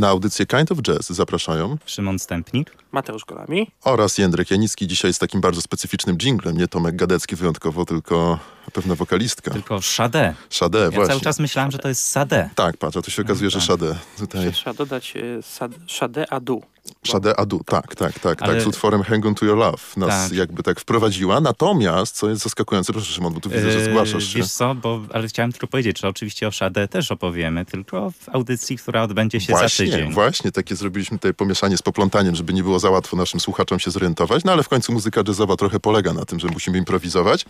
Na audycję Kind of Jazz zapraszają Szymon Stępnik, Mateusz Golami oraz Jędrek Janicki. Dzisiaj z takim bardzo specyficznym dżinglem. Nie Tomek Gadecki wyjątkowo, tylko pewna wokalistka. tylko Sade. Sade, Ja E, właśnie. cały czas myślałem, że to jest Sade. Tak, patrz, a tu się okazuje, że tak. Sade. Tutaj trzeba dodać e, sad, Sade Adu. Sade Adu, tak, tak, tak, Ale- tak, z utworem Hang On To Your Love nas Tak. jakby tak wprowadziła. Natomiast, co jest zaskakujące, proszę Szymon, bo tu widzę, że Eee, zgłaszasz się. Wiesz co, bo, ale chciałem tylko powiedzieć, że oczywiście o Sade też opowiemy, tylko w audycji, która odbędzie się Właśnie, za tydzień. właśnie, takie zrobiliśmy tutaj pomieszanie z poplątaniem, żeby nie było za łatwo naszym słuchaczom się zorientować, no ale w końcu muzyka jazzowa trochę polega na tym, że musimy improwizować.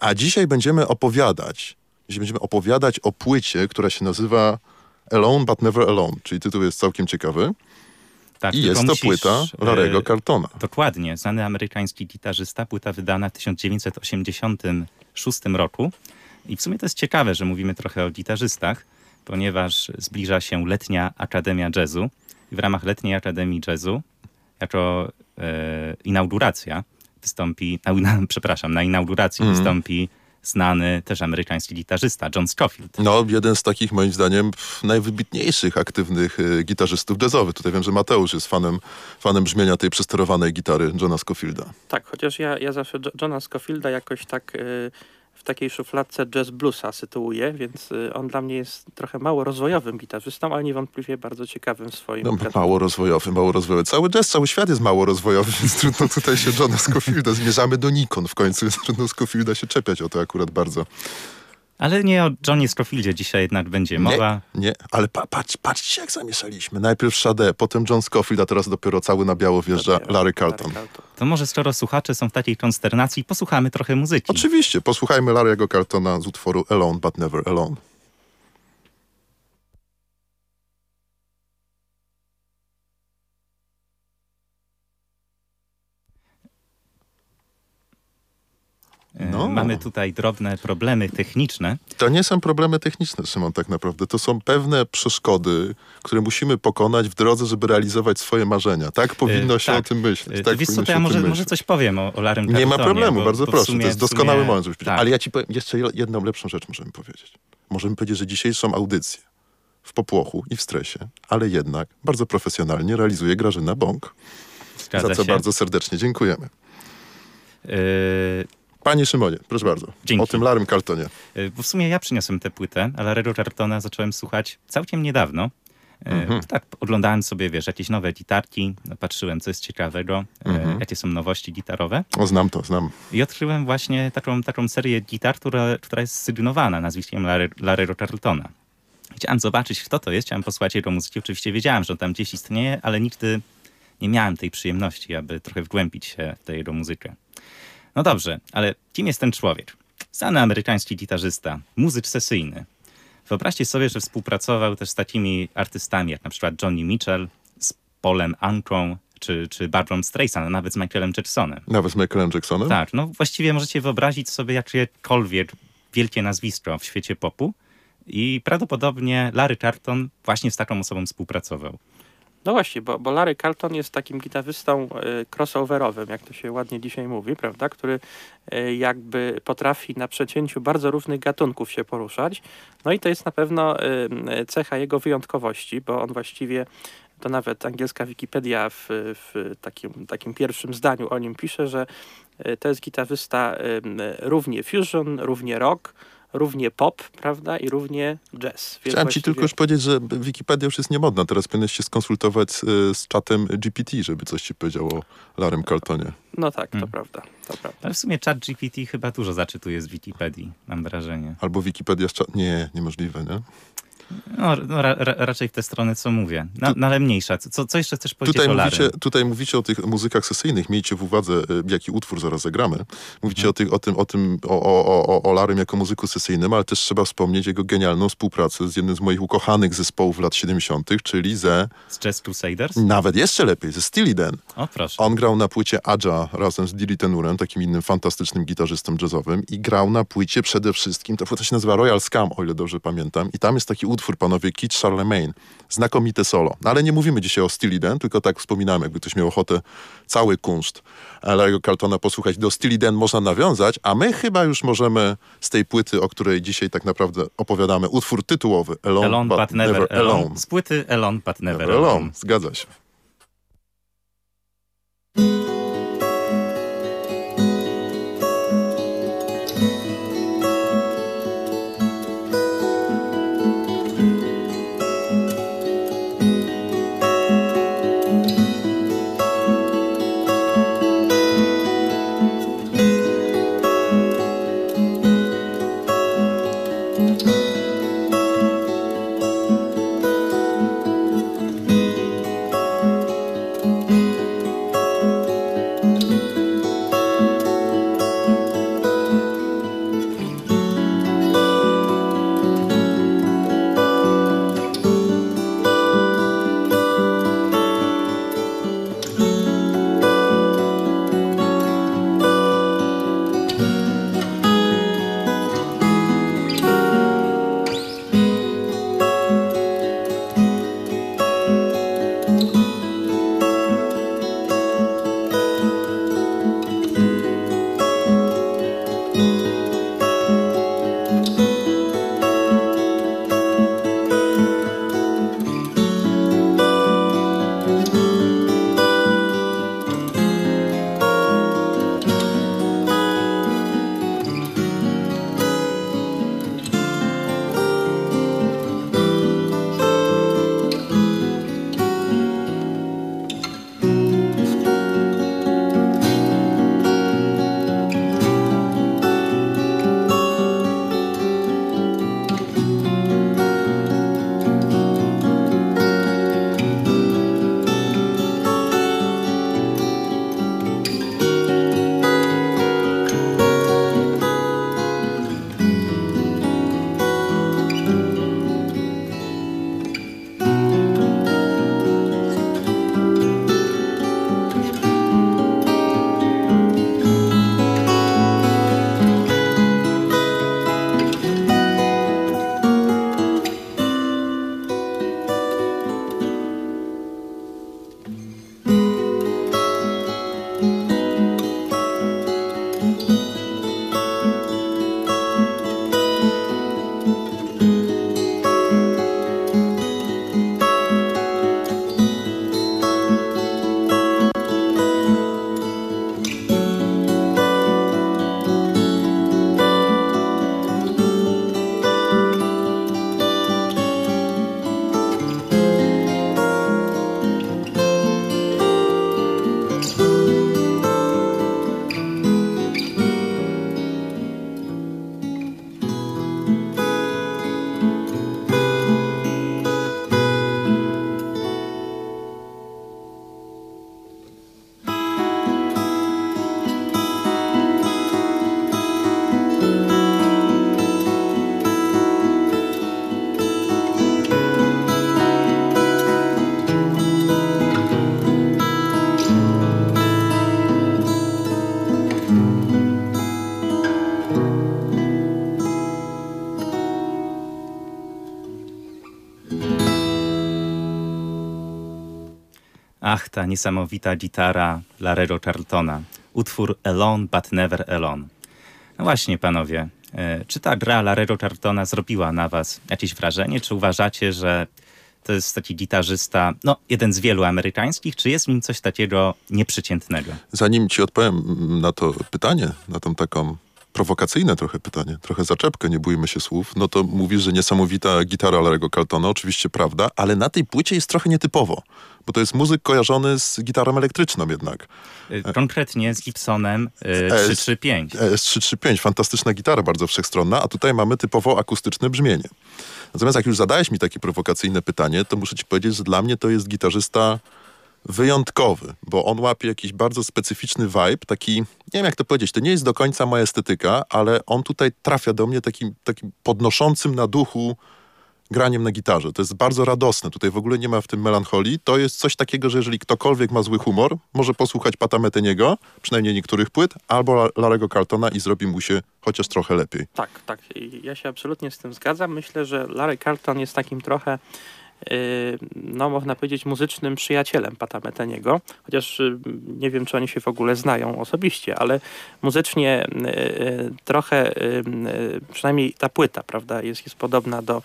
A dzisiaj będziemy opowiadać, dzisiaj będziemy opowiadać o płycie, która się nazywa Alone But Never Alone, czyli tytuł jest całkiem ciekawy. Tak, I jest to musisz, płyta Larego e, Cartona. Dokładnie, znany amerykański gitarzysta, płyta wydana w 1986 roku. I w sumie to jest ciekawe, że mówimy trochę o gitarzystach, ponieważ zbliża się letnia Akademia Jazzu. I w ramach letniej Akademii Jazzu, jako e, inauguracja, wystąpi, na, przepraszam, na inauguracji Mhm. wystąpi znany też amerykański gitarzysta John Scofield. No, jeden z takich moim zdaniem najwybitniejszych aktywnych e, gitarzystów jazzowych. Tutaj wiem, że Mateusz jest fanem, fanem brzmienia tej przesterowanej gitary Johna Scofielda. Tak, chociaż ja, ja zawsze Jo- Johna Scofielda jakoś tak y, w takiej szufladce jazz bluesa sytuuję, więc y, on dla mnie jest trochę mało rozwojowym gitarzystą, ale niewątpliwie bardzo ciekawym swoim No, mało rozwojowy, mało rozwojowy. Cały jazz, cały świat jest mało rozwojowy, więc trudno tutaj się Johna Scofielda. Zmierzamy do Nikon w końcu, więc trudno Scofielda się czepiać o to akurat bardzo. Ale nie o Johnie Scofieldzie dzisiaj jednak będzie mowa. Nie, nie, ale pa, patrz, patrzcie jak zamieszaliśmy. Najpierw Sade, potem John Scofield, a teraz dopiero cały na biało wjeżdża Larry Carlton. To może skoro słuchacze są w takiej konsternacji, posłuchamy trochę muzyki. Oczywiście, posłuchajmy Larry'ego Carltona z utworu Alone But Never Alone. No. Mamy tutaj drobne problemy techniczne. To nie są problemy techniczne, Szymon, tak naprawdę. To są pewne przeszkody, które musimy pokonać w drodze, żeby realizować swoje marzenia. Tak powinno E, się tak. o tym myśleć. E, Tak Wiesz co, powinno to ja może, może coś powiem o, o Nie ma problemu, bo- bardzo bo proszę. sumie- to jest doskonały sumie- moment, żebyś powiedział. tak. Ale ja ci powiem, jeszcze jedną lepszą rzecz możemy powiedzieć. Możemy powiedzieć, że dzisiejszą audycję w popłochu i w stresie, ale jednak bardzo profesjonalnie realizuje Grażyna Bąk. Zgadza za co się. bardzo serdecznie dziękujemy. E, Panie Szymonie, proszę bardzo. Dzięki. O tym Larym Carltonie. e, Bo w sumie ja przyniosłem tę płytę, a Larego Carltona zacząłem słuchać całkiem niedawno. E, Mhm. Tak, oglądałem sobie, wiesz, jakieś nowe gitarki, patrzyłem, co jest ciekawego, e, Mhm. jakie są nowości gitarowe. O, znam to, znam. I odkryłem właśnie taką, taką serię gitar, która, która jest sygnowana nazwiskiem Larry, Larry'ego Carltona. Chciałem zobaczyć, kto to jest, chciałem posłuchać jego muzyki. Oczywiście wiedziałem, że on tam gdzieś istnieje, ale nigdy nie miałem tej przyjemności, aby trochę wgłębić się w tę jego muzykę. No dobrze, ale kim jest ten człowiek? Znany amerykański gitarzysta, muzyk sesyjny. Wyobraźcie sobie, że współpracował też z takimi artystami, jak na przykład Johnny Mitchell, z Polem Anką, czy, czy Barbarą Streisand, a nawet z Michaelem Jacksonem. Nawet z Michaelem Jacksonem? Tak, no właściwie możecie wyobrazić sobie jakiekolwiek wielkie nazwisko w świecie popu i prawdopodobnie Larry Carlton właśnie z taką osobą współpracował. No właśnie, bo, bo Larry Carlton jest takim gitarzystą y, crossoverowym, jak to się ładnie dzisiaj mówi, prawda, który y, jakby potrafi na przecięciu bardzo różnych gatunków się poruszać. No i to jest na pewno cecha jego wyjątkowości, bo on właściwie, to nawet angielska Wikipedia w, w takim, takim pierwszym zdaniu o nim pisze, że y, to jest gitarzysta równie fusion, równie rock, równie pop, prawda, i równie jazz. Więc Chciałem ci tylko już powiedzieć, że Wikipedia już jest niemodna. Teraz powinieneś się skonsultować z, y, z czatem GPT, żeby coś ci powiedział o Larym Carltonie. No tak, to Hmm. prawda, to prawda. Ale w sumie chat GPT chyba dużo zaczytuje z Wikipedii, mam wrażenie. Albo Wikipedia z czat... Nie, niemożliwe, nie? No, no ra, ra, raczej w tę stronę, co mówię. No, no ale mniejsza. Co, co jeszcze chcesz powiedzieć Tutaj mówicie, tutaj mówicie o tych muzykach sesyjnych. Miejcie w uwadze, y, jaki utwór zaraz zagramy. Mówicie Mhm. o, tych, o tym, o, tym o, o, o, o Larym jako muzyku sesyjnym, ale też trzeba wspomnieć jego genialną współpracę z jednym z moich ukochanych zespołów lat 70., czyli ze, Z Jazz Crusaders? nawet jeszcze lepiej, ze Steely Dan. O proszę. On grał na płycie Adja razem z Dilly Tenurem, takim innym fantastycznym gitarzystą jazzowym i grał na płycie przede wszystkim, ta płyta się nazywa Royal Scam, o ile dobrze pamiętam i tam jest taki utwór, panowie, Kit Charlemagne, znakomite solo. No ale nie mówimy dzisiaj o Steely Dan, tylko tak wspominamy, jakby ktoś miał ochotę cały kunszt Larry'ego Carltona posłuchać, do Steely Dan można nawiązać, a my chyba już możemy z tej płyty, o której dzisiaj tak naprawdę opowiadamy, utwór tytułowy Alone, Alone but, never, alone. alone. Z płyty Alone but never, Never alone. alone. Zgadza się. Ach, ta niesamowita gitara Larero Charltona. Utwór Alone but never alone. No właśnie, panowie, e, czy ta gra Larero Charltona zrobiła na was jakieś wrażenie? Czy uważacie, że to jest taki gitarzysta, no jeden z wielu amerykańskich, czy jest w nim coś takiego nieprzeciętnego? Zanim ci odpowiem na to pytanie, na tą taką prowokacyjne trochę pytanie, trochę zaczepkę, nie bójmy się słów, no to mówisz, że niesamowita gitara Larego Carltona, oczywiście prawda, ale na tej płycie jest trochę nietypowo, bo to jest muzyk kojarzony z gitarą elektryczną jednak. E, Konkretnie z Gibsonem e, S- 335. S335, fantastyczna gitara, bardzo wszechstronna, a tutaj mamy typowo akustyczne brzmienie. Natomiast jak już zadałeś mi takie prowokacyjne pytanie, to muszę ci powiedzieć, że dla mnie to jest gitarzysta wyjątkowy, bo on łapie jakiś bardzo specyficzny vibe, taki, nie wiem jak to powiedzieć, to nie jest do końca moja estetyka, ale on tutaj trafia do mnie takim, takim podnoszącym na duchu graniem na gitarze. To jest bardzo radosne. Tutaj w ogóle nie ma w tym melancholii. To jest coś takiego, że jeżeli ktokolwiek ma zły humor, może posłuchać Pata Meteniego, przynajmniej niektórych płyt, albo La- Larego Carltona i zrobi mu się chociaż trochę lepiej. Tak, tak. Ja się absolutnie z tym zgadzam. Myślę, że Larry Carlton jest takim trochę, yy, no można powiedzieć, muzycznym przyjacielem Pata Meteniego. Chociaż yy, nie wiem, czy oni się w ogóle znają osobiście, ale muzycznie yy, trochę, przynajmniej ta płyta, prawda, jest, jest podobna do,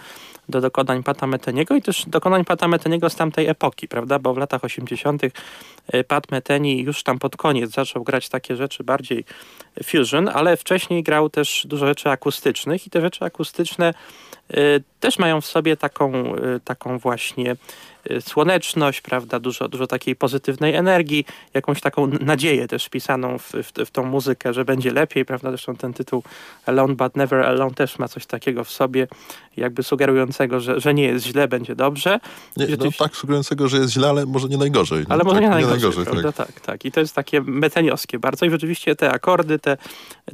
do dokonań Pata Meteniego i też dokonań Pata Meteniego z tamtej epoki, prawda, bo w latach 80. y, Pat Metheny już tam pod koniec zaczął grać takie rzeczy bardziej fusion, ale wcześniej grał też dużo rzeczy akustycznych i te rzeczy akustyczne y, też mają w sobie taką, y, taką właśnie y, słoneczność, prawda, dużo, dużo takiej pozytywnej energii, jakąś taką nadzieję też wpisaną w, w, w tą muzykę, że będzie lepiej, prawda, zresztą ten tytuł Alone But Never Alone też ma coś takiego w sobie, jakby sugerującego, że, że nie jest źle, będzie dobrze. Nie, no, tak sugerującego, że jest źle, ale może nie najgorzej. ale no, może tak, nie najgorzej, tak. prawda? Tak. tak, I to jest takie meteniowskie bardzo. I rzeczywiście te akordy, te,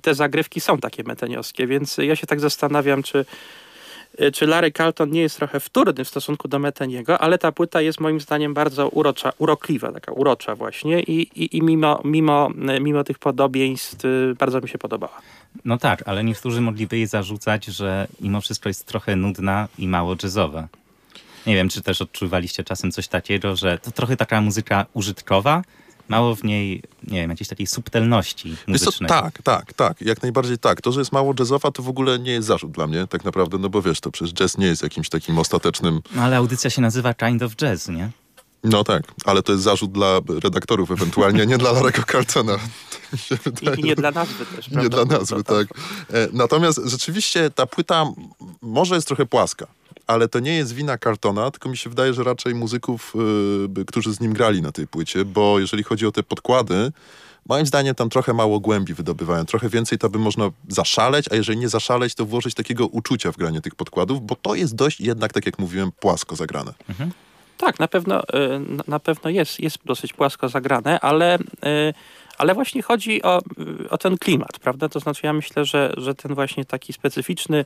te zagrywki są takie meteniowskie, więc ja się tak zastanawiam, czy, czy Larry Carlton nie jest trochę wtórny w stosunku do Meteniego, ale ta płyta jest moim zdaniem bardzo urocza, urokliwa, taka urocza właśnie i, i, i mimo, mimo, mimo tych podobieństw y, bardzo mi się podobała. No tak, ale niektórzy mogliby jej zarzucać, że mimo wszystko jest trochę nudna i mało jazzowa. Nie wiem, czy też odczuwaliście czasem coś takiego, że to trochę taka muzyka użytkowa, mało w niej, nie wiem, jakiejś takiej subtelności Wiesz co, muzycznej. tak, tak, tak, jak najbardziej tak. To, że jest mało jazzowa, to w ogóle nie jest zarzut dla mnie, tak naprawdę, no bo wiesz, to przecież jazz nie jest jakimś takim ostatecznym, No ale audycja się nazywa Kind of Jazz, nie? no tak, ale to jest zarzut dla redaktorów ewentualnie, nie dla Larego Carltona. I, i nie dla nazwy też, Nie prawda? dla nazwy, tak. E, Natomiast rzeczywiście ta płyta może jest trochę płaska, ale to nie jest wina Cartona, tylko mi się wydaje, że raczej muzyków, y, którzy z nim grali na tej płycie, bo jeżeli chodzi o te podkłady, moim zdaniem tam trochę mało głębi wydobywają. Trochę więcej to by można zaszaleć, a jeżeli nie zaszaleć, to włożyć takiego uczucia w granie tych podkładów, bo to jest dość jednak, tak jak mówiłem, płasko zagrane. Tak, na pewno, y, na- na pewno jest, jest dosyć płasko zagrane, ale, y, ale właśnie chodzi o, o ten klimat, prawda? To znaczy ja myślę, że, że ten właśnie taki specyficzny,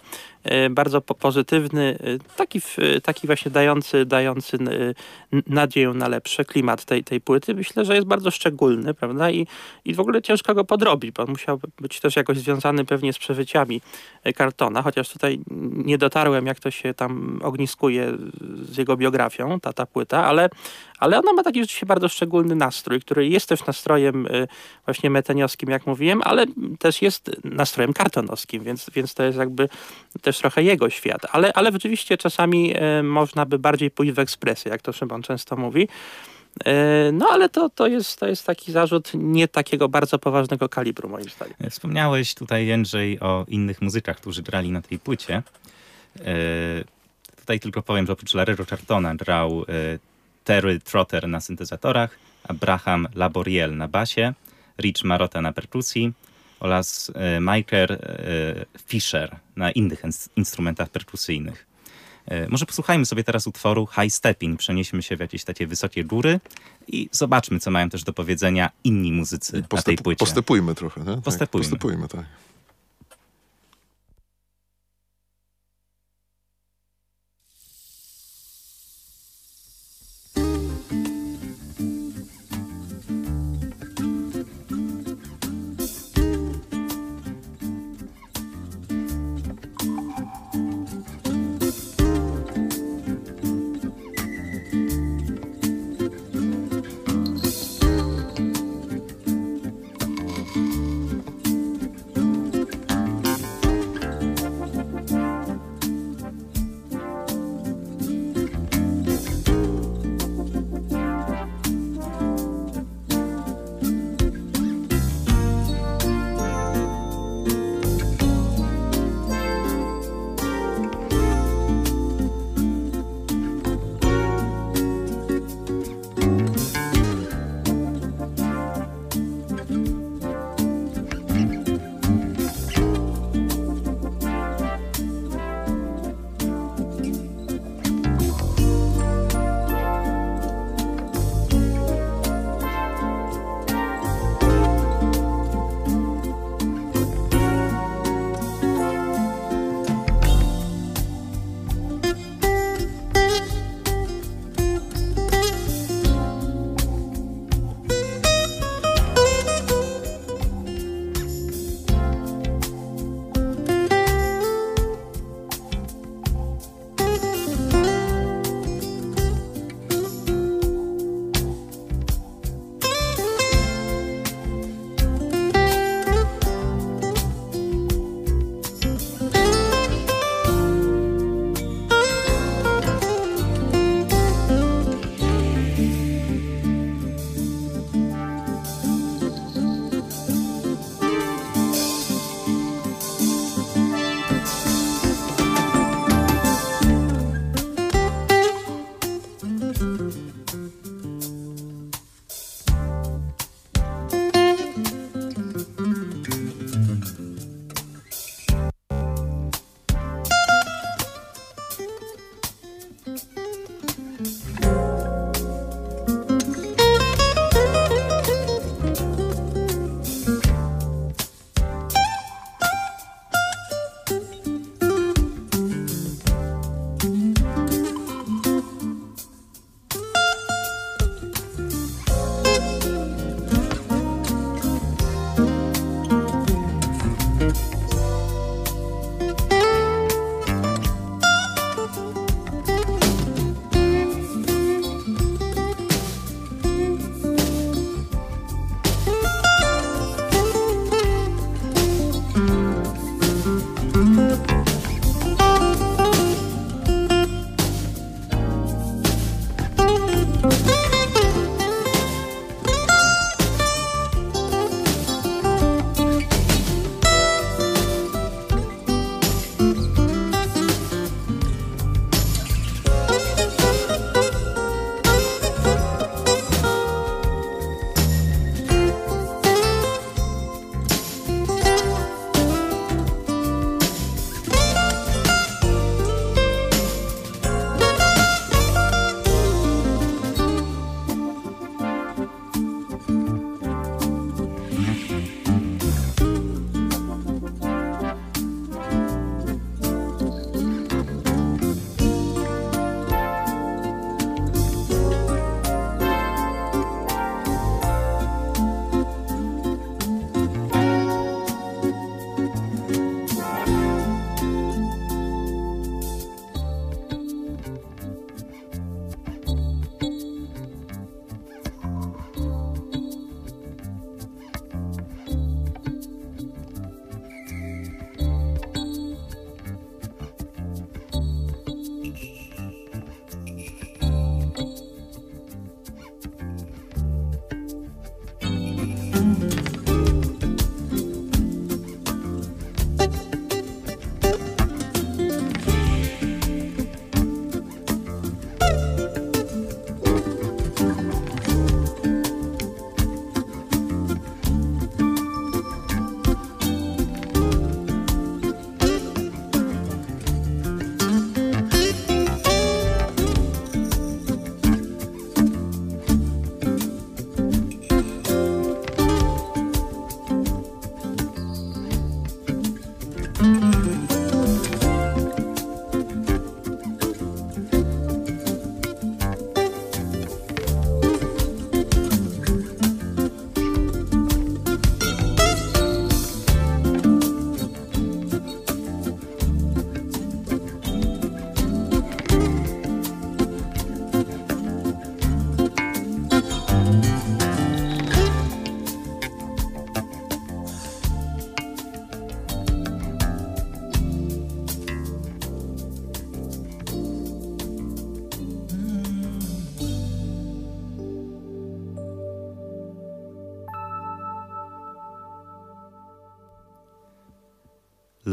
y, bardzo po- pozytywny, y, taki, taki właśnie dający, dający nadzieję na lepsze klimat tej, tej płyty, myślę, że jest bardzo szczególny, prawda? I, I w ogóle ciężko go podrobić, bo on musiał być też jakoś związany pewnie z przeżyciami y, Cartona, chociaż tutaj nie dotarłem, jak to się tam ogniskuje z jego biografią, ta, ta płyta, ale, ale ona ma taki rzeczywiście bardzo szczególny nastrój, który jest też nastrojem właśnie meteniowskim, jak mówiłem, ale też jest nastrojem kartonowskim, więc, więc to jest jakby też trochę jego świat. Ale, ale rzeczywiście czasami y, można by bardziej pójść w ekspresję, jak to Szymon często mówi. Y, No ale to, to, jest, to jest taki zarzut nie takiego bardzo poważnego kalibru, moim zdaniem. Wspomniałeś tutaj, Jędrzej, o innych muzykach, którzy grali na tej płycie. E, tutaj tylko powiem, że oprócz Larry'ego Chartona grał e, Terry Trotter na syntezatorach, Abraham Laboriel na basie, Rich Marotta na perkusji oraz e, Michael e, Fisher na innych ins- instrumentach perkusyjnych. E, Może posłuchajmy sobie teraz utworu High Stepping, przenieśmy się w jakieś takie wysokie góry i zobaczmy, co mają też do powiedzenia inni muzycy na tej płycie. postępujmy trochę. Nie? Tak, Postępujmy. postępujmy, tak.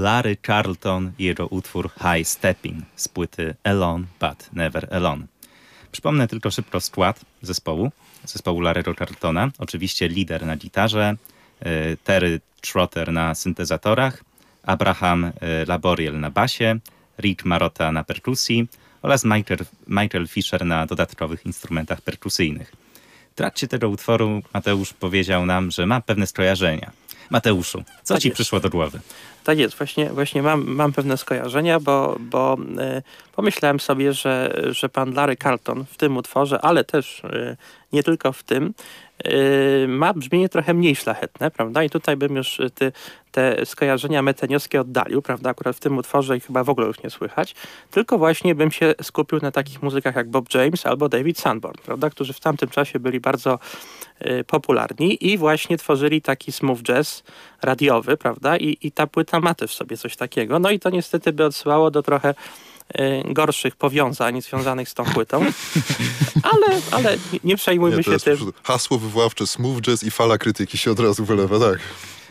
Larry Charlton i jego utwór High Stepping z płyty Alone But Never Alone. Przypomnę tylko szybko skład zespołu, zespołu Larry'ego Charltona. Oczywiście lider na gitarze, y, Terry Trotter na syntezatorach, Abraham y, Laboriel na basie, Rick Marotta na perkusji oraz Michael, Michael Fisher na dodatkowych instrumentach perkusyjnych. W trakcie tego utworu Mateusz powiedział nam, że ma pewne skojarzenia. Mateuszu, co Tak ci jest. przyszło do głowy? Tak jest, właśnie, właśnie mam, mam pewne skojarzenia, bo, bo e, pomyślałem sobie, że, że pan Larry Carlton w tym utworze, ale też e, nie tylko w tym, e, ma brzmienie trochę mniej szlachetne, prawda? I tutaj bym już ty, te skojarzenia meteniowskie oddalił, prawda? Akurat w tym utworze ich chyba w ogóle już nie słychać. Tylko właśnie bym się skupił na takich muzykach jak Bob James albo David Sanborn, prawda? Którzy w tamtym czasie byli bardzo e, popularni i właśnie tworzyli taki smooth jazz radiowy, prawda? I, I ta płyta ma też w sobie coś takiego. No i to niestety by odsyłało do trochę gorszych powiązań związanych z tą płytą. Ale, ale nie- przejmujmy Nie, się tym. hasło wywoławcze smooth jazz i fala krytyki się od razu wylewa, tak.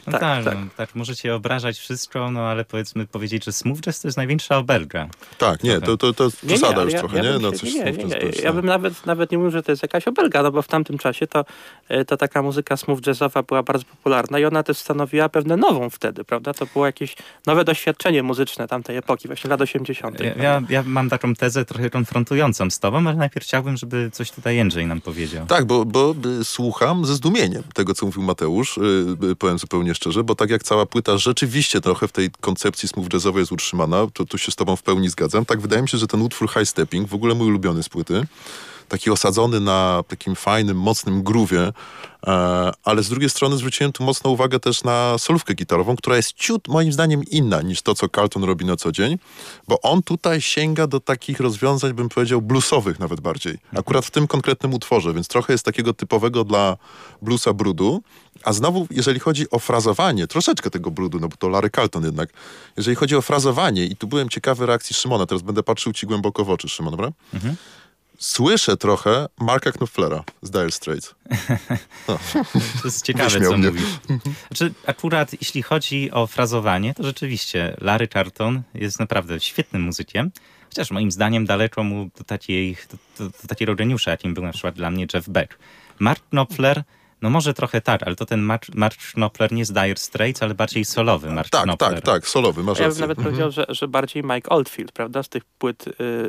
No Tak, tak, tak. No, tak, możecie obrażać wszystko, no ale powiedzmy powiedzieć, że smooth jazz to jest największa obelga. Tak, nie, to, to, to jest Nie, nie, przesada ale już ja- trochę, ja nie? No coś nie, nie, nie, jest, Ja no. bym nawet, nawet nie mówił, że to jest jakaś obelga, no bo w tamtym czasie to, e, to taka muzyka smooth jazzowa była bardzo popularna i ona też stanowiła pewne nową wtedy, prawda? To było jakieś nowe doświadczenie muzyczne tamtej epoki, właśnie lat 80. Ja, ja, ja mam taką tezę trochę konfrontującą z tobą, ale najpierw chciałbym, żeby coś tutaj Jędrzej nam powiedział. Tak, bo, bo y, słucham ze zdumieniem tego, co mówił Mateusz, y, y, powiem zupełnie szczerze, bo tak jak cała płyta rzeczywiście trochę w tej koncepcji smooth jazzowej jest utrzymana, to tu się z tobą w pełni zgadzam. Tak wydaje mi się, że ten utwór High Stepping, w ogóle mój ulubiony z płyty, taki osadzony na takim fajnym, mocnym groowie, e, ale z drugiej strony zwróciłem tu mocną uwagę też na solówkę gitarową, która jest ciut moim zdaniem inna niż to, co Carlton robi na co dzień, bo on tutaj sięga do takich rozwiązań, bym powiedział, bluesowych nawet bardziej. Akurat w tym konkretnym utworze, więc trochę jest takiego typowego dla bluesa brudu, a znowu, jeżeli chodzi o frazowanie, troszeczkę tego brudu, no bo to Larry Carlton jednak, jeżeli chodzi o frazowanie, i tu byłem ciekawy reakcji Szymona, teraz będę patrzył ci głęboko w oczy, Szymon, dobra? Słyszę trochę Marka Knopflera z Dire Straits. To jest ciekawe, co mnie. mówisz. Znaczy, akurat jeśli chodzi o frazowanie, to rzeczywiście Larry Charlton jest naprawdę świetnym muzykiem, chociaż moim zdaniem daleko mu do, takiej, do, do, do takiego geniusza, jakim był na przykład dla mnie Jeff Beck. Mark Knopfler, no może trochę tak, ale to ten Mark, Mark Knopfler nie z Dire Straits, ale bardziej solowy Mark Tak, Knopfler. tak, tak, solowy, masz Ja bym nawet powiedział, że, że bardziej Mike Oldfield, prawda? Z tych płyt. Yy,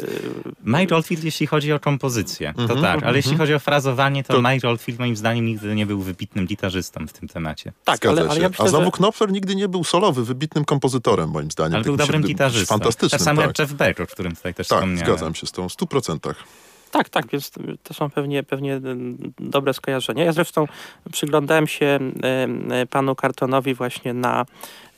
Mike Oldfield, jeśli chodzi o kompozycję, to Mhm, tak, ale jeśli chodzi o frazowanie, to, To- Mike Oldfield moim zdaniem nigdy nie był wybitnym gitarzystą w tym temacie. tak, Zgadza ale, ale ja myślę, A znowu że... Knopfler nigdy nie był solowy, wybitnym kompozytorem, moim zdaniem. Ale był dobrym się- gitarzystą. Fantastycznym, Tak samo tak. jak Jeff Beck, o którym tutaj też Tak, wspomniałem. zgadzam się z tą, w stu procentach. Tak, tak, więc to są pewnie, pewnie mm, dobre skojarzenia. Ja zresztą przyglądałem się em, e, panu Cartonowi właśnie na,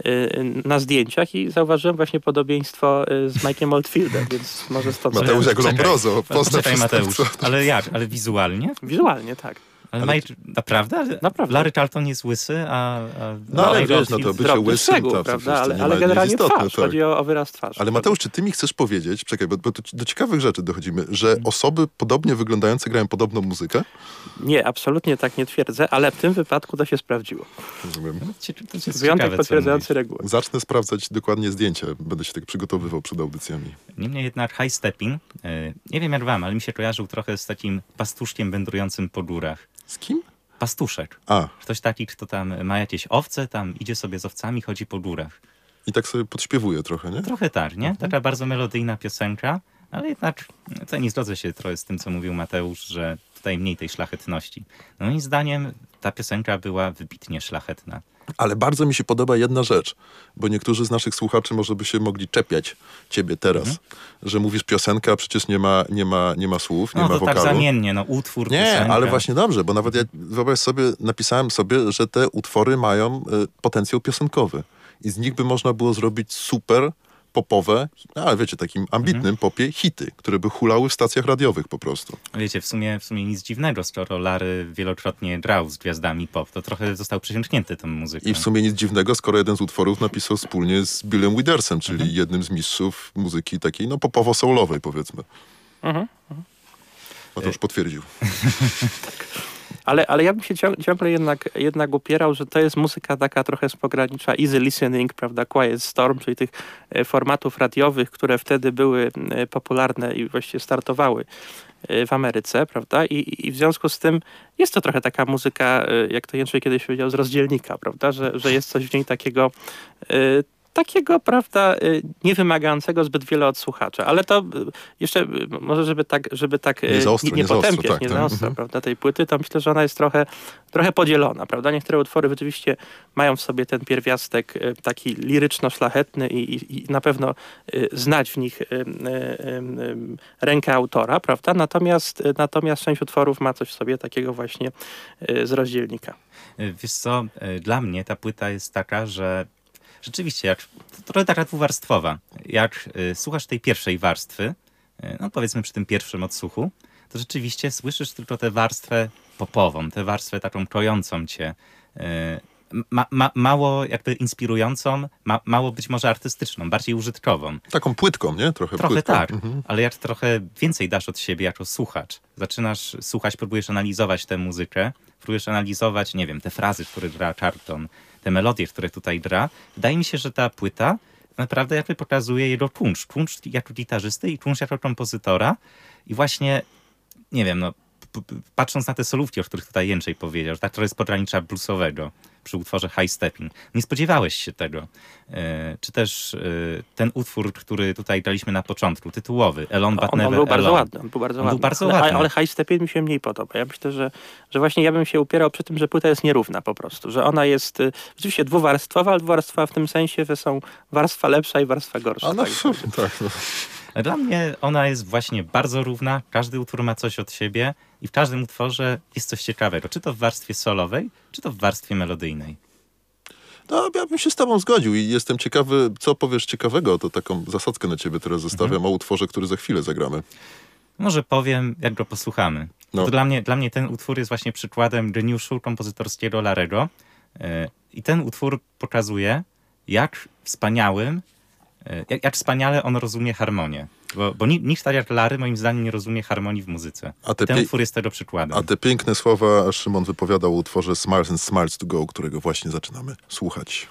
y, na zdjęciach i zauważyłem właśnie podobieństwo y, z Mike'iem Oldfieldem, więc może stąd... Mateusz jak. Lombrozo, pozna Czekaj Mateusz, ale jak? Ale wizualnie? Wizualnie, tak. Ale, Ale- Mike, naprawdę? Naprawdę. Larry Charlton jest łysy, a, a No, ale Mike wiesz, no to bycie łysym, to prawda? Ale, nie ale generalnie istotne, twarz, tak. chodzi o, o wyraz twarzy. Ale Mateusz, czy ty mi chcesz powiedzieć, czekaj, bo, bo do ciekawych rzeczy dochodzimy, że osoby podobnie wyglądające grają podobną muzykę? Nie, absolutnie tak nie twierdzę, ale w tym wypadku to się sprawdziło. Rozumiem. Wyjątek potwierdzający regułę. Zacznę sprawdzać dokładnie zdjęcia. Będę się tak przygotowywał przed audycjami. Niemniej jednak high stepping, e, nie wiem jak wam, ale mi się kojarzył trochę z takim pastuszkiem wędrującym po górach. Z kim? Pastuszek. A, Ktoś taki, kto tam ma jakieś owce, tam idzie sobie z owcami, chodzi po górach. i tak sobie podśpiewuję trochę, nie? Trochę tak, nie? Taka bardzo melodyjna piosenka, ale jednak to nie zgodzę się trochę z tym, co mówił Mateusz, że tutaj mniej tej szlachetności. No moim zdaniem ta piosenka była wybitnie szlachetna. Ale bardzo mi się podoba jedna rzecz, bo niektórzy z naszych słuchaczy może by się mogli czepiać ciebie teraz, że mówisz piosenka, a przecież nie ma, nie ma, nie ma słów, nie No ma to tak wokalu. zamiennie, no utwór, Nie, piosenka. ale właśnie dobrze, bo nawet ja wyobraź sobie, napisałem sobie, że te utwory mają y, potencjał piosenkowy i z nich by można było zrobić super popowe, no, ale wiecie, takim ambitnym Mhm. popie hity, które by hulały w stacjach radiowych po prostu. Wiecie, w sumie, w sumie nic dziwnego, skoro Larry wielokrotnie grał z gwiazdami pop, to trochę został przesiąknięty tą muzyką. I w sumie nic dziwnego, skoro jeden z utworów napisał wspólnie z Billem Withersem, czyli Mhm. jednym z mistrzów muzyki takiej, no popowo-soulowej powiedzmy. Mhm. No to już potwierdził. Ale, ale ja bym się ciąg, ciągle jednak, jednak upierał, że to jest muzyka taka trochę z pogranicza easy listening, prawda, quiet storm, czyli tych e, formatów radiowych, które wtedy były e, popularne i właściwie startowały e, w Ameryce, prawda? I, I w związku z tym jest to trochę taka muzyka, jak to Jędrzej kiedyś powiedział, z rozdzielnika, prawda? Że, że jest coś w niej takiego takiego, prawda, y, nie wymagającego zbyt wiele od słuchacza. Ale to y, jeszcze, y, może żeby tak, żeby tak nie, zaostro, nie, nie potępiać, zaostro, tak, nie tak. zaostra, Mhm. prawda, tej płyty, to myślę, że ona jest trochę, trochę podzielona, prawda. Niektóre utwory rzeczywiście mają w sobie ten pierwiastek taki liryczno-szlachetny i, i, i na pewno znać w nich rękę autora, prawda. Natomiast, natomiast część utworów ma coś w sobie takiego właśnie z rozdzielnika. Wiesz co, dla mnie ta płyta jest taka, że rzeczywiście, jak, to trochę taka dwuwarstwowa. Jak y, słuchasz tej pierwszej warstwy, y, no powiedzmy przy tym pierwszym odsłuchu, to rzeczywiście słyszysz tylko tę warstwę popową, tę warstwę taką krojącą cię, y, ma, ma, mało jakby inspirującą, ma, mało być może artystyczną, bardziej użytkową. Taką płytką, nie? Trochę, Trochę płytką. tak, Mhm. ale jak trochę więcej dasz od siebie jako słuchacz, zaczynasz słuchać, próbujesz analizować tę muzykę, próbujesz analizować, nie wiem, te frazy, które gra Charlton, te melodie, które tutaj gra, wydaje mi się, że ta płyta naprawdę jakby pokazuje jego kunszt. Kunszt jako gitarzysty i kunszt jako kompozytora. I właśnie, nie wiem, no, patrząc na te solówki, o których tutaj Jędrzej powiedział, że tak trochę z pogranicza bluesowego przy utworze High Stepping. Nie spodziewałeś się tego. E, czy też e, ten utwór, który tutaj graliśmy na początku, tytułowy, Elon But On, on był bardzo Alone. ładny, on był bardzo On był ładny. bardzo ale, ładny. ale High Stepien mi się mniej podoba. Ja myślę, że, że właśnie ja bym się upierał przy tym, że płyta jest nierówna po prostu, że ona jest y, rzeczywiście dwuwarstwowa, ale dwuwarstwowa w tym sensie, że są warstwa lepsza i warstwa gorsza. No, tak. tak, no. Dla mnie ona jest właśnie bardzo równa, każdy utwór ma coś od siebie i w każdym utworze jest coś ciekawego, czy to w warstwie solowej, czy to w warstwie melodyjnej. No, ja bym się z tobą zgodził i jestem ciekawy, co powiesz ciekawego, to taką zasadzkę na ciebie teraz zostawiam Mhm. o utworze, który za chwilę zagramy. Może powiem, jak go posłuchamy. No. To dla, mnie, dla mnie ten utwór jest właśnie przykładem geniuszu kompozytorskiego Larego. E, I ten utwór pokazuje, jak wspaniałym, e, jak, jak wspaniale on rozumie harmonię. Bo, bo ni- nikt tak jak Lary moim zdaniem nie rozumie harmonii w muzyce. A te Ten utwór jest tego przykładem. A te piękne słowa Szymon wypowiadał utworze Smarts and Smarts to Go, którego właśnie zaczynamy słuchać.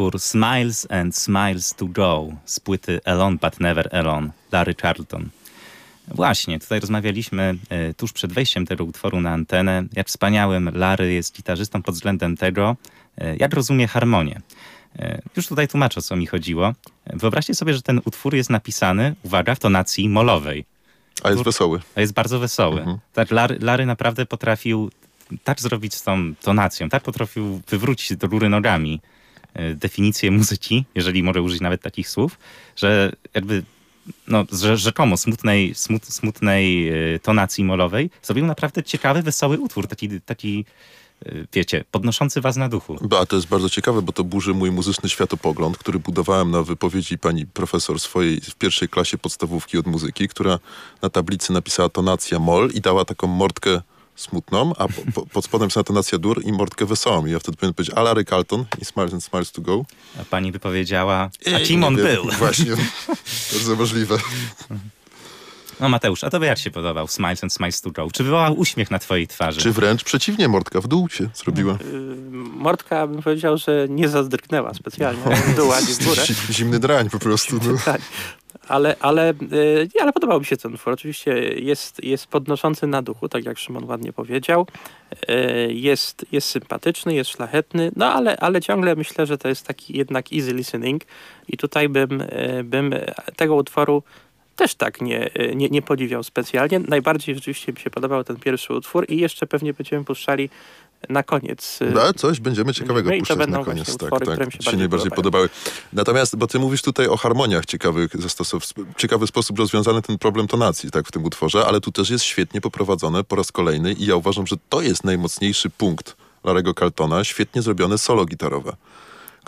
Utwór Smiles and Smiles to Go z płyty Alone But Never Alone, Larry Charlton. Właśnie, tutaj rozmawialiśmy e, tuż przed wejściem tego utworu na antenę, jak wspaniałym Larry jest gitarzystą pod względem tego, e, jak rozumie harmonię. E, Już tutaj tłumaczę, o co mi chodziło. Wyobraźcie sobie, że ten utwór jest napisany, uwaga, w tonacji molowej, A jest wesoły. a jest bardzo wesoły. Tak, Larry, Larry naprawdę potrafił tak zrobić z tą tonacją, tak potrafił wywrócić do góry nogami definicję muzyki, jeżeli mogę użyć nawet takich słów, że jakby no, rzekomo smutnej, smut, smutnej e, tonacji molowej zrobił naprawdę ciekawy, wesoły utwór, taki, taki e, wiecie, podnoszący was na duchu. Ba, to jest bardzo ciekawe, bo to burzy mój muzyczny światopogląd, który budowałem na wypowiedzi pani profesor swojej w pierwszej klasie podstawówki od muzyki, która na tablicy napisała tonacja mol i dała taką mordkę smutną, a po, po, pod spodem jest tonacja dur i mordkę wesołą. I ja wtedy powinien powiedzieć Alary Carlton i Smiles and Smiles to go. A pani by powiedziała, a kim on był? Właśnie, bardzo możliwe. No Mateusz, a tobie jak się podobał Smiles and Smiles to Go? Czy wywołał uśmiech na twojej twarzy? Czy wręcz przeciwnie, mordka w dół się zrobiła. Y, Mordka bym powiedział, że nie zazdrgnęła specjalnie w dół ani w górę. Zi- Zimny drań po prostu. No. Tak. Ale, ale, y, nie, ale podobał mi się ten utwór. Oczywiście jest, jest podnoszący na duchu, tak jak Szymon ładnie powiedział. Y, Jest, jest sympatyczny, jest szlachetny, no ale, ale ciągle myślę, że to jest taki jednak easy listening i tutaj bym, bym tego utworu też tak nie, nie, nie podziwiał specjalnie. Najbardziej rzeczywiście mi się podobał ten pierwszy utwór i jeszcze pewnie będziemy puszczali na koniec. y, No, coś będziemy ciekawego to puszczać na koniec. Tak, utwory, tak. które mi się najbardziej podobają. podobały. Natomiast, bo ty mówisz tutaj o harmoniach ciekawych, zastosow... ciekawy sposób rozwiązany ten problem tonacji tak, w tym utworze, ale tu też jest świetnie poprowadzone po raz kolejny i ja uważam, że to jest najmocniejszy punkt Larego Carltona, świetnie zrobione solo gitarowe, Oj,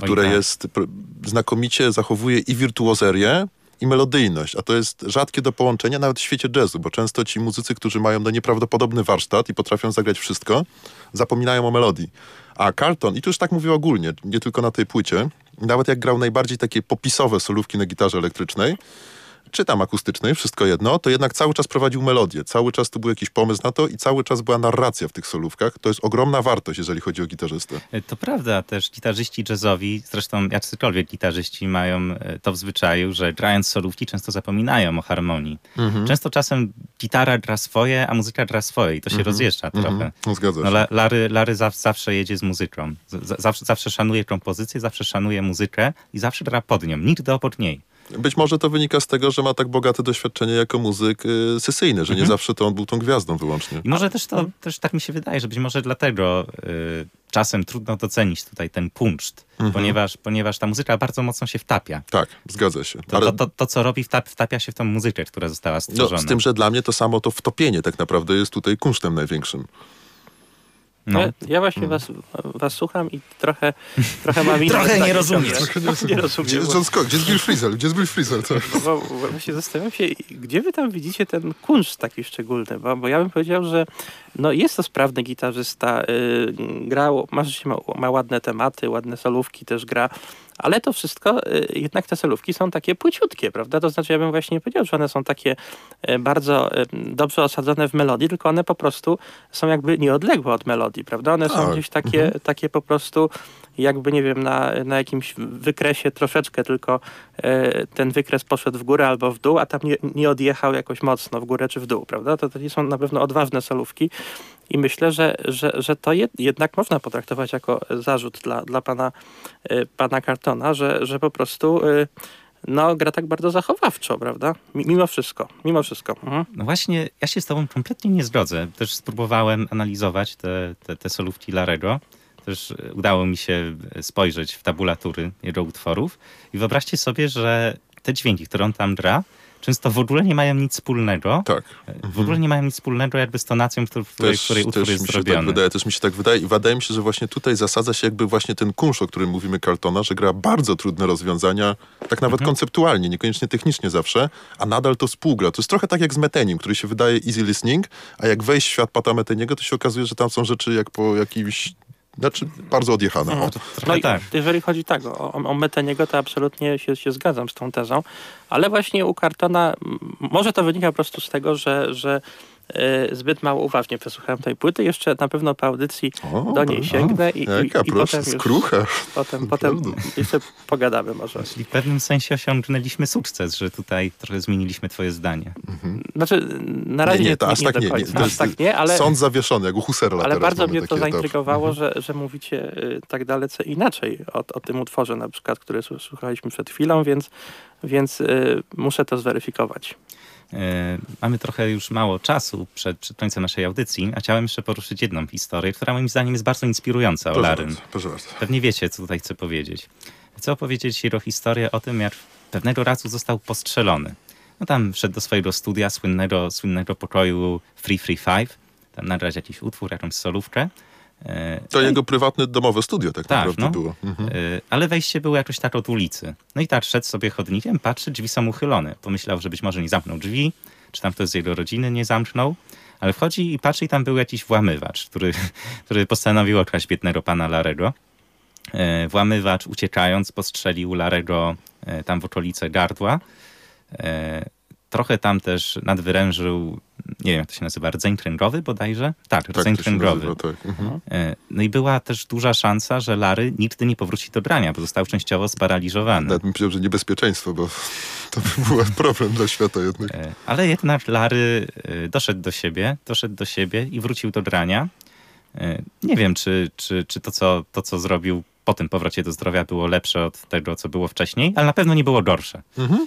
które tak. jest pr- znakomicie zachowuje i wirtuozerię, i melodyjność, a to jest rzadkie do połączenia nawet w świecie jazzu, bo często ci muzycy, którzy mają no nieprawdopodobny warsztat i potrafią zagrać wszystko, zapominają o melodii. A Carlton, i tu już tak mówię ogólnie, nie tylko na tej płycie, nawet jak grał najbardziej takie popisowe solówki na gitarze elektrycznej, czy tam akustycznej, wszystko jedno, to jednak cały czas prowadził melodię, cały czas tu był jakiś pomysł na to i cały czas była narracja w tych solówkach. To jest ogromna wartość, jeżeli chodzi o gitarzystę. E, To prawda, też gitarzyści jazzowi, zresztą jacykolwiek gitarzyści mają e, to w zwyczaju, że grając solówki często zapominają o harmonii. Mhm. Często czasem gitara gra swoje, a muzyka gra swoje i to się rozjeżdża trochę. Mhm. No, zgadza się. No, La- Lary, Lary zaw, zawsze jedzie z muzyką. Zawsze, zawsze szanuje kompozycję, zawsze szanuje muzykę i zawsze gra pod nią, nigdy oprócz niej. Być może to wynika z tego, że ma tak bogate doświadczenie jako muzyk y, sesyjny, że nie zawsze to on był tą gwiazdą wyłącznie. I może też to, też tak mi się wydaje, że być może dlatego y, czasem trudno docenić tutaj ten punczt, ponieważ, ponieważ ta muzyka bardzo mocno się wtapia. Tak, zgadza się. To, to, to, to co robi, wtap, wtapia się w tą muzykę, która została no, stworzona. z tym, że dla mnie to samo to wtopienie tak naprawdę jest tutaj kunsztem największym. No. Ja, ja właśnie was, was słucham i trochę, trochę mam inne Trochę nie rozumiesz. ciągle. Nie Gdzie rozumiem. jest John Scott? Gdzie jest Bill Frisell? Gdzie jest Bill Frisell? Tak. Bo, bo, bo właśnie zastanawiam się, gdzie wy tam widzicie ten kunszt taki szczególny, bo, bo ja bym powiedział, że no jest to sprawny gitarzysta, yy, grał, ma, rzeczywiście ma, ma ładne tematy, ładne solówki też gra, ale to wszystko, yy, jednak te solówki są takie płyciutkie, prawda? To znaczy ja bym właśnie nie powiedział, że one są takie yy, bardzo yy, dobrze osadzone w melodii, tylko one po prostu są jakby nieodległe od melodii, prawda? One są Tak. gdzieś takie, takie po prostu jakby, nie wiem, na, na jakimś wykresie troszeczkę tylko e, ten wykres poszedł w górę albo w dół, a tam nie, nie odjechał jakoś mocno w górę czy w dół, prawda? To, to nie są na pewno odważne solówki i myślę, że, że, że to jed, jednak można potraktować jako zarzut dla, dla pana, e, pana Cartona, że, że po prostu e, no, gra tak bardzo zachowawczo, prawda? Mi- Mimo wszystko, mimo wszystko. Mhm. No właśnie, ja się z tobą kompletnie nie zgodzę. Też spróbowałem analizować te, te, te solówki Larego. Też e, udało mi się spojrzeć w tabulatury jego utworów i wyobraźcie sobie, że te dźwięki, które on tam gra, często w ogóle nie mają nic wspólnego. Tak. W ogóle nie mają nic wspólnego jakby z tonacją, w której, w której utwór jest mi się tak zrobiony. wydaje, też mi się tak wydaje i wydaje mi się, że właśnie tutaj zasadza się jakby właśnie ten kunsz, o którym mówimy Carltona, że gra bardzo trudne rozwiązania, tak nawet Mhm. konceptualnie, niekoniecznie technicznie zawsze, a nadal to współgra. To jest trochę tak jak z Metenim, który się wydaje easy listening, a jak wejść w świat Pata Meteniego, to się okazuje, że tam są rzeczy jak po jakimś, znaczy bardzo odjechane. O. Trochę No i tak. jeżeli chodzi tak o, o, Meteniego, to absolutnie się, się zgadzam z tą tezą, ale właśnie u Cartona m, może to wynika po prostu z tego, że, że zbyt mało uważnie przesłuchałem tej płyty. Jeszcze na pewno po audycji O, do niej sięgnę i, i, Jaka, i proszę, potem już, skrucha. potem, potem Naprawdę. jeszcze pogadamy może. Czyli w pewnym sensie osiągnęliśmy sukces, że tutaj trochę zmieniliśmy twoje zdanie. Znaczy, na razie Nie, nie, nie, to aż tak nie, nie. To aż jest tak nie, ale, Sąd zawieszony, jak u Husserla ale teraz bardzo mnie to etap. zaintrygowało, że, że mówicie y, tak dalece inaczej o, o tym utworze na przykład, który słu- słuchaliśmy przed chwilą, więc, więc y, muszę to zweryfikować. E, Mamy trochę już mało czasu przed, przed końcem naszej audycji, a chciałem jeszcze poruszyć jedną historię, która moim zdaniem jest bardzo inspirująca o bardzo, proszę bardzo. Pewnie wiecie, co tutaj chcę powiedzieć. Chcę opowiedzieć Hiro historię o tym, jak pewnego razu został postrzelony. No tam wszedł do swojego studia, słynnego, słynnego pokoju Free Free Five, tam nagrać jakiś utwór, jakąś solówkę. To jego prywatne domowe studio tak, Tak, naprawdę no. było. Mhm. E, Ale wejście było jakoś tak od ulicy. No i tak szedł sobie chodnikiem, patrzy, drzwi są uchylone. Pomyślał, że być może nie zamknął drzwi, czy tam ktoś z jego rodziny nie zamknął. Ale wchodzi i patrzy i tam był jakiś włamywacz, który, który postanowił okraść biednego pana Larego. E, Włamywacz uciekając postrzelił Larego e, tam w okolice gardła. Trochę tam też nadwyrężył, nie wiem jak to się nazywa, rdzeń kręgowy bodajże? Tak, Tak rdzeń kręgowy. nazywa, tak. Mhm. E, No i była też duża szansa, że Lary nigdy nie powróci do grania, bo został częściowo sparaliżowany. Nawet bym powiedział, że niebezpieczeństwo, bo to by był problem dla świata jednak. E, Ale jednak Lary e, doszedł do siebie, doszedł do siebie i wrócił do grania. Nie wiem, czy, czy, czy to, co, to, co zrobił po tym powrocie do zdrowia było lepsze od tego, co było wcześniej, ale na pewno nie było gorsze. Mhm.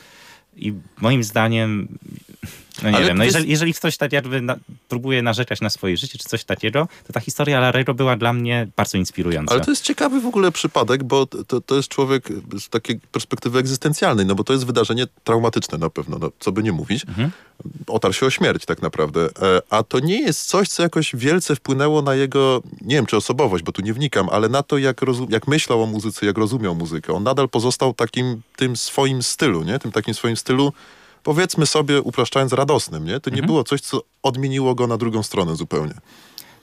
I moim zdaniem, no nie Ale wiem, no jest- jeżeli, jeżeli ktoś tak jakby na, próbuje narzekać na swoje życie, czy coś takiego, to ta historia Larego była dla mnie bardzo inspirująca. Ale to jest ciekawy w ogóle przypadek, bo to, to jest człowiek z takiej perspektywy egzystencjalnej, no bo to jest wydarzenie traumatyczne na pewno, no, co by nie mówić. Mhm. Otarł się o śmierć tak naprawdę. E, A to nie jest coś, co jakoś wielce wpłynęło na jego, nie wiem czy osobowość, bo tu nie wnikam, ale na to, jak, rozum- jak myślał o muzyce, jak rozumiał muzykę. On nadal pozostał takim, tym swoim stylu, nie? Tym takim swoim stylu, powiedzmy sobie, upraszczając, radosnym, nie? To nie było coś, co odmieniło go na drugą stronę zupełnie.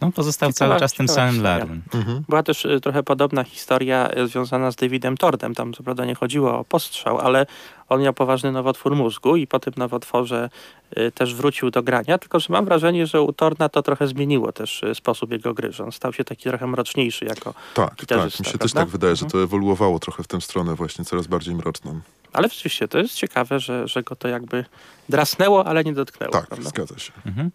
No, pozostał Ciekawa- cały czas tym samym historia. Larym. Była też y, trochę podobna historia y, związana z Davidem Tordem. Tam co prawda nie chodziło o postrzał, ale on miał poważny nowotwór mózgu i po tym nowotworze y, też wrócił do grania. Tylko, że mam wrażenie, że u Torna to trochę zmieniło też sposób jego gry, że on stał się taki trochę mroczniejszy jako Tak, tak. Mi się też prawda? tak wydaje, że Mhm. to ewoluowało trochę w tę stronę właśnie, coraz bardziej mroczną. Ale rzeczywiście to jest ciekawe, że, że go to jakby drasnęło, ale nie dotknęło. Tak, prawda? zgadza się. Mhm.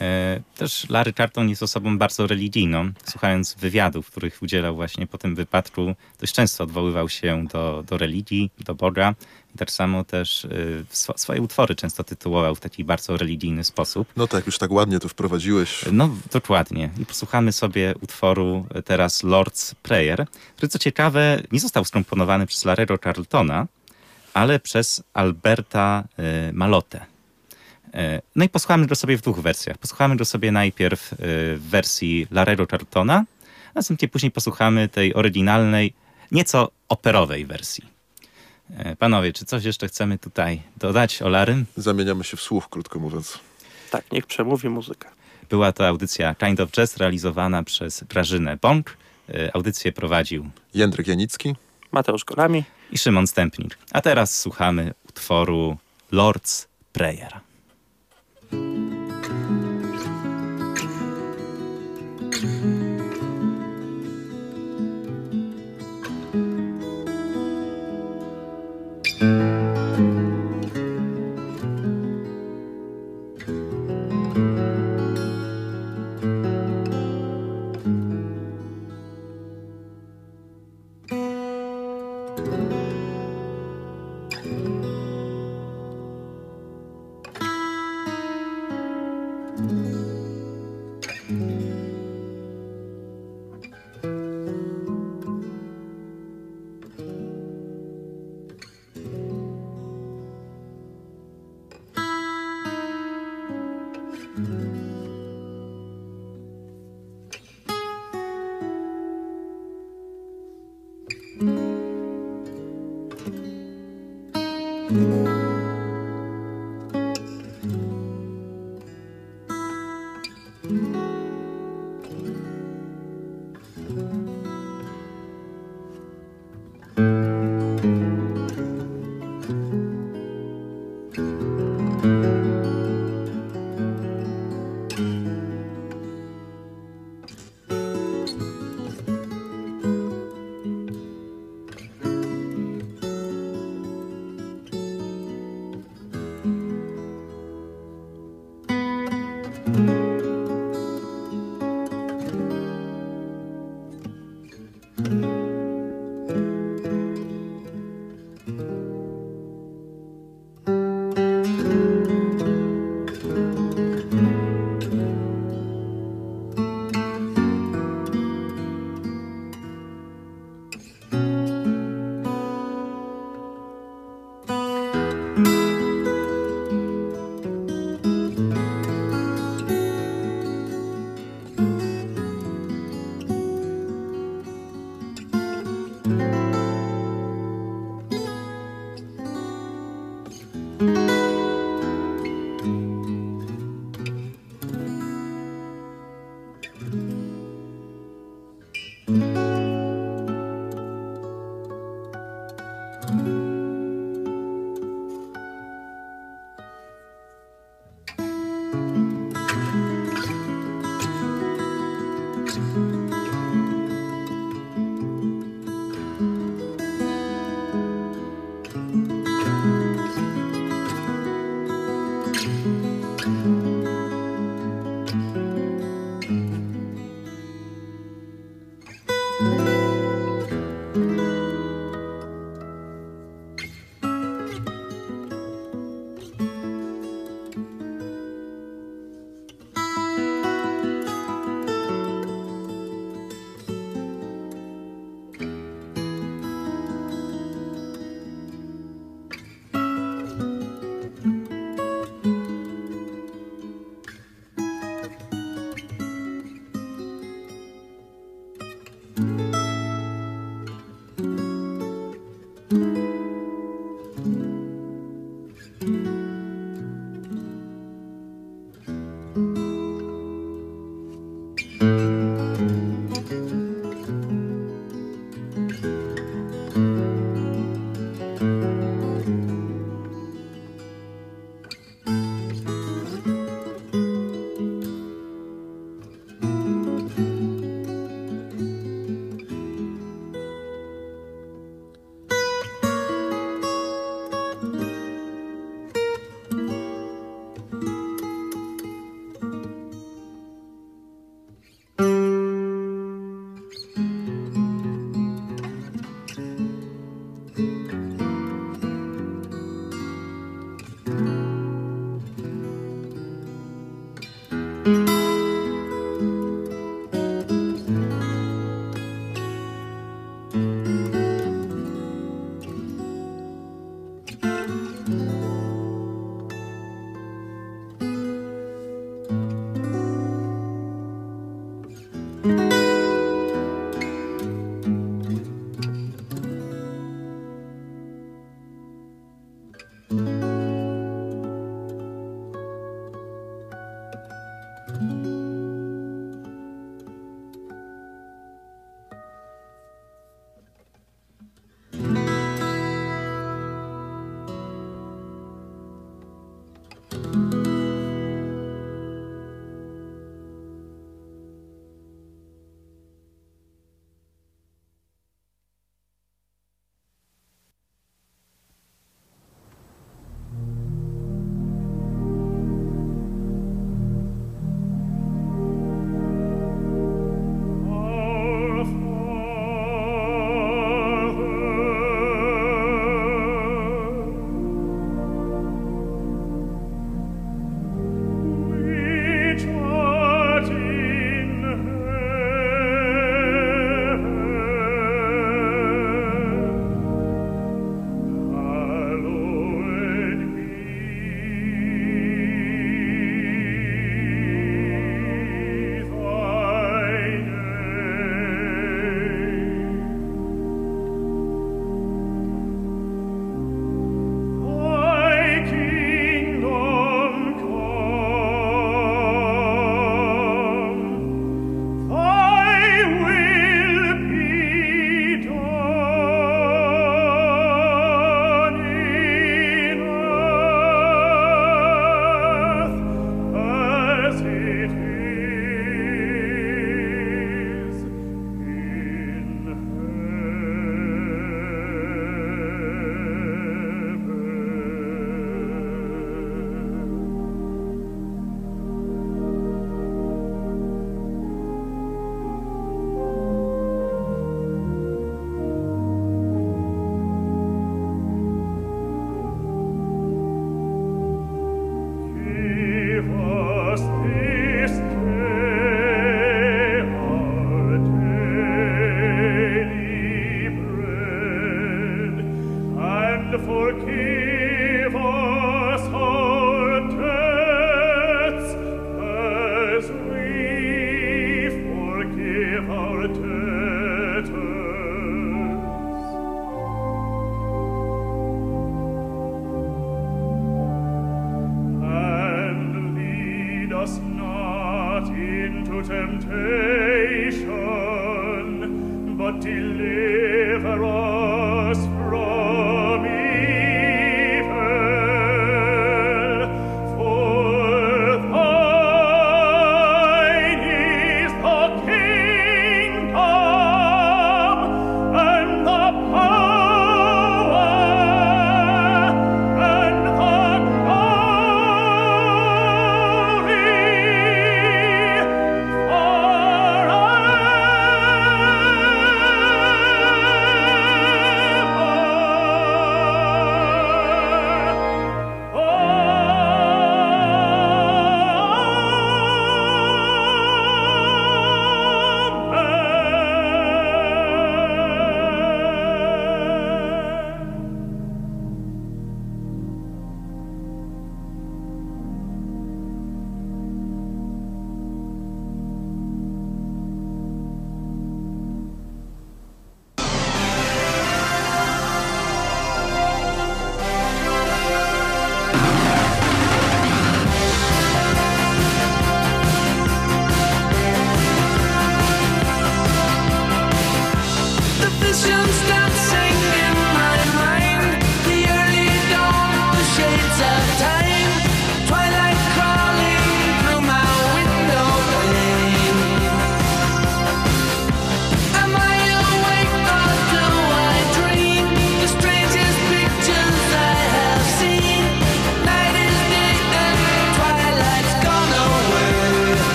E, Też Larry Carton jest osobą bardzo religijną. Słuchając wywiadów, których udzielał właśnie po tym wypadku, dość często odwoływał się do, do religii, do Boga. I tak samo też y, swo- swoje utwory często tytułował w taki bardzo religijny sposób. No tak, już tak ładnie to wprowadziłeś. No, dokładnie. I posłuchamy sobie utworu teraz Lord's Prayer, który co ciekawe nie został skomponowany przez Larego Carltona, ale przez Alberta Malotę. E, No i posłuchamy go sobie w dwóch wersjach. Posłuchamy go sobie najpierw y, w wersji Larego Carltona, a następnie później posłuchamy tej oryginalnej, nieco operowej wersji. E, Panowie, czy coś jeszcze chcemy tutaj dodać o Larym? Zamieniamy się w słuch, krótko mówiąc. Tak, niech przemówi muzyka. Była to audycja Kind of Jazz realizowana przez Grażynę Bąk. E, Audycję prowadził Jędrek Janicki. Mateusz Golami. i Szymon Stępnik. A teraz słuchamy utworu Lord's Prayer. thank you